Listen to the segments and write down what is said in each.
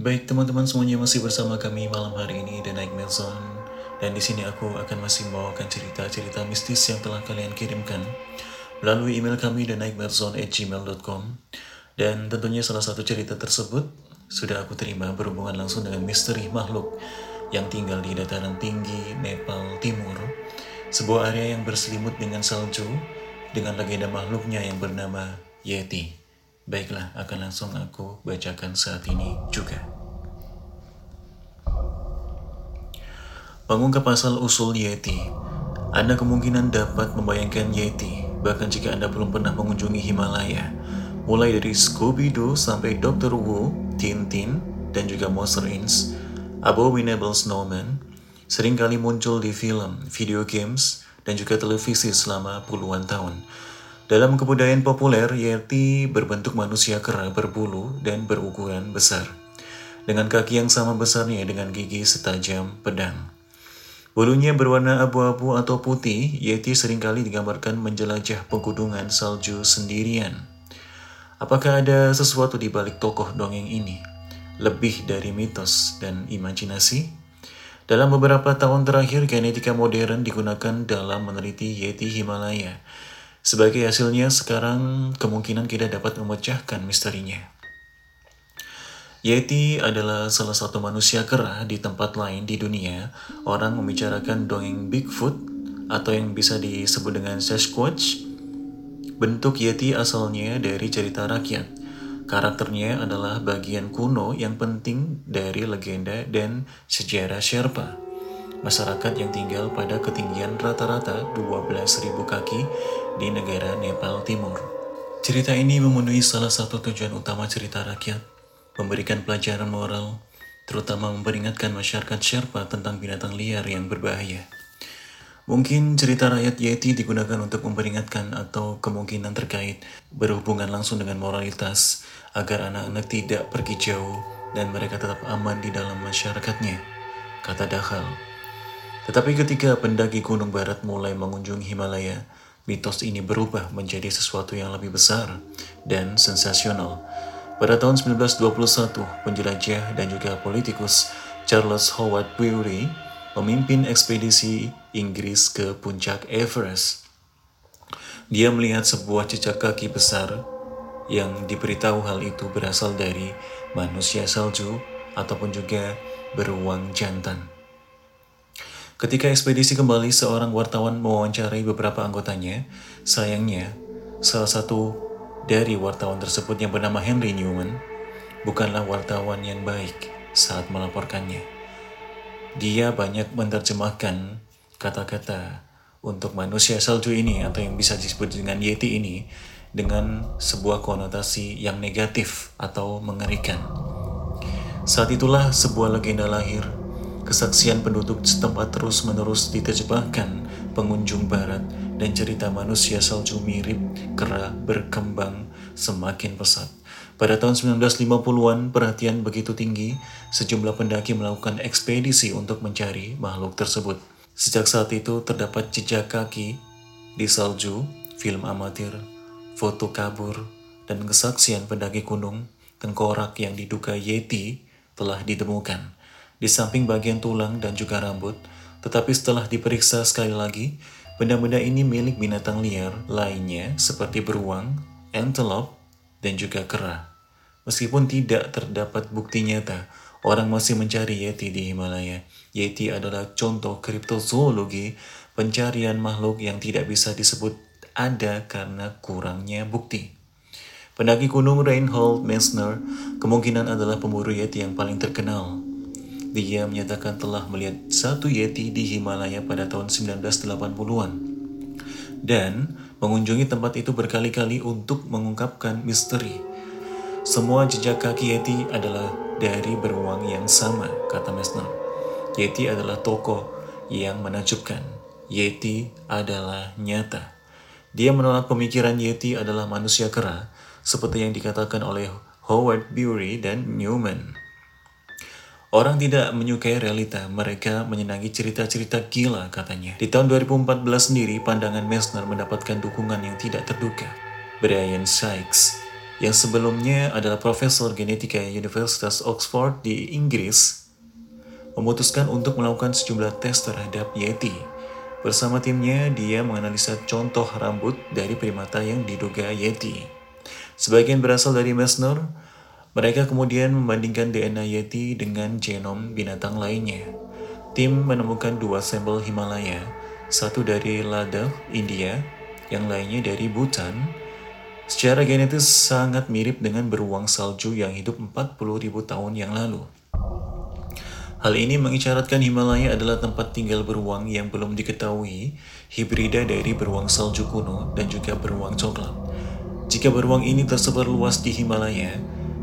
Baik teman-teman semuanya masih bersama kami malam hari ini The Night Zone dan di sini aku akan masih membawakan cerita-cerita mistis yang telah kalian kirimkan melalui email kami thenightmailzone@gmail.com dan tentunya salah satu cerita tersebut sudah aku terima berhubungan langsung dengan misteri makhluk yang tinggal di dataran tinggi Nepal Timur, sebuah area yang berselimut dengan salju dengan legenda makhluknya yang bernama Yeti. Baiklah, akan langsung aku bacakan saat ini juga. Mengungkap asal usul Yeti, Anda kemungkinan dapat membayangkan Yeti, bahkan jika Anda belum pernah mengunjungi Himalaya, mulai dari Scooby-Doo sampai Dr. Wu, Tintin, dan juga Monster Inc., Abominable Snowman, sering kali muncul di film, video games, dan juga televisi selama puluhan tahun. Dalam kebudayaan populer, Yeti berbentuk manusia kera berbulu dan berukuran besar. Dengan kaki yang sama besarnya dengan gigi setajam pedang. Bulunya berwarna abu-abu atau putih, Yeti sering kali digambarkan menjelajah pegunungan salju sendirian. Apakah ada sesuatu di balik tokoh dongeng ini? Lebih dari mitos dan imajinasi? Dalam beberapa tahun terakhir, genetika modern digunakan dalam meneliti Yeti Himalaya sebagai hasilnya, sekarang kemungkinan kita dapat memecahkan misterinya. Yeti adalah salah satu manusia kera di tempat lain di dunia. Orang membicarakan dongeng Bigfoot atau yang bisa disebut dengan Sasquatch. Bentuk Yeti asalnya dari cerita rakyat. Karakternya adalah bagian kuno yang penting dari legenda dan sejarah Sherpa masyarakat yang tinggal pada ketinggian rata-rata 12.000 kaki di negara Nepal Timur. Cerita ini memenuhi salah satu tujuan utama cerita rakyat, memberikan pelajaran moral, terutama memperingatkan masyarakat Sherpa tentang binatang liar yang berbahaya. Mungkin cerita rakyat Yeti digunakan untuk memperingatkan atau kemungkinan terkait berhubungan langsung dengan moralitas agar anak-anak tidak pergi jauh dan mereka tetap aman di dalam masyarakatnya, kata Dakhal. Tetapi ketika pendaki Gunung Barat mulai mengunjungi Himalaya, mitos ini berubah menjadi sesuatu yang lebih besar dan sensasional. Pada tahun 1921, penjelajah dan juga politikus Charles Howard Bury memimpin ekspedisi Inggris ke puncak Everest. Dia melihat sebuah jejak kaki besar yang diberitahu hal itu berasal dari manusia salju ataupun juga beruang jantan. Ketika ekspedisi kembali, seorang wartawan mewawancarai beberapa anggotanya. Sayangnya, salah satu dari wartawan tersebut yang bernama Henry Newman bukanlah wartawan yang baik saat melaporkannya. Dia banyak menerjemahkan kata-kata untuk manusia salju ini atau yang bisa disebut dengan Yeti ini dengan sebuah konotasi yang negatif atau mengerikan. Saat itulah sebuah legenda lahir Kesaksian penduduk setempat terus-menerus diterjemahkan pengunjung barat dan cerita manusia salju mirip kera berkembang semakin pesat. Pada tahun 1950-an, perhatian begitu tinggi, sejumlah pendaki melakukan ekspedisi untuk mencari makhluk tersebut. Sejak saat itu terdapat jejak kaki di salju, film amatir, foto kabur, dan kesaksian pendaki gunung, tengkorak yang diduga Yeti telah ditemukan di samping bagian tulang dan juga rambut, tetapi setelah diperiksa sekali lagi, benda-benda ini milik binatang liar lainnya seperti beruang, antelope, dan juga kera. Meskipun tidak terdapat bukti nyata, orang masih mencari Yeti di Himalaya. Yeti adalah contoh kriptozoologi, pencarian makhluk yang tidak bisa disebut ada karena kurangnya bukti. Pendaki gunung Reinhold Messner kemungkinan adalah pemburu Yeti yang paling terkenal dia menyatakan telah melihat satu Yeti di Himalaya pada tahun 1980-an dan mengunjungi tempat itu berkali-kali untuk mengungkapkan misteri. Semua jejak kaki Yeti adalah dari beruang yang sama, kata Mesner. Yeti adalah tokoh yang menakjubkan. Yeti adalah nyata. Dia menolak pemikiran Yeti adalah manusia kera, seperti yang dikatakan oleh Howard Bury dan Newman. Orang tidak menyukai realita, mereka menyenangi cerita-cerita gila katanya. Di tahun 2014 sendiri, pandangan Messner mendapatkan dukungan yang tidak terduga. Brian Sykes yang sebelumnya adalah profesor genetika Universitas Oxford di Inggris, memutuskan untuk melakukan sejumlah tes terhadap Yeti. Bersama timnya, dia menganalisa contoh rambut dari primata yang diduga Yeti. Sebagian berasal dari Messner, mereka kemudian membandingkan DNA Yeti dengan genom binatang lainnya. Tim menemukan dua sampel Himalaya, satu dari Ladakh, India, yang lainnya dari Bhutan, Secara genetis sangat mirip dengan beruang salju yang hidup 40.000 tahun yang lalu. Hal ini mengisyaratkan Himalaya adalah tempat tinggal beruang yang belum diketahui, hibrida dari beruang salju kuno dan juga beruang coklat. Jika beruang ini tersebar luas di Himalaya,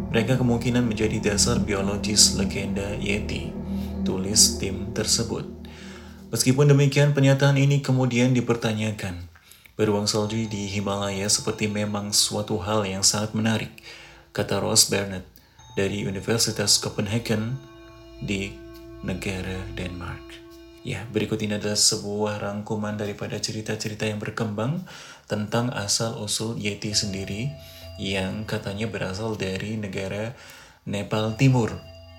mereka kemungkinan menjadi dasar biologis legenda Yeti, tulis tim tersebut. Meskipun demikian, pernyataan ini kemudian dipertanyakan. Beruang salju di Himalaya seperti memang suatu hal yang sangat menarik, kata Ross Bernard dari Universitas Copenhagen di negara Denmark. Ya, berikut ini adalah sebuah rangkuman daripada cerita-cerita yang berkembang tentang asal-usul Yeti sendiri yang katanya berasal dari negara Nepal Timur.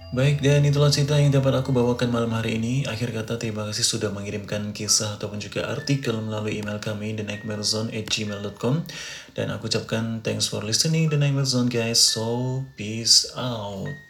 Baik, dan itulah cerita yang dapat aku bawakan malam hari ini. Akhir kata, terima kasih sudah mengirimkan kisah ataupun juga artikel melalui email kami, thenightmarezone@gmail.com. Dan aku ucapkan thanks for listening, The Nightmare Zone guys. So, peace out.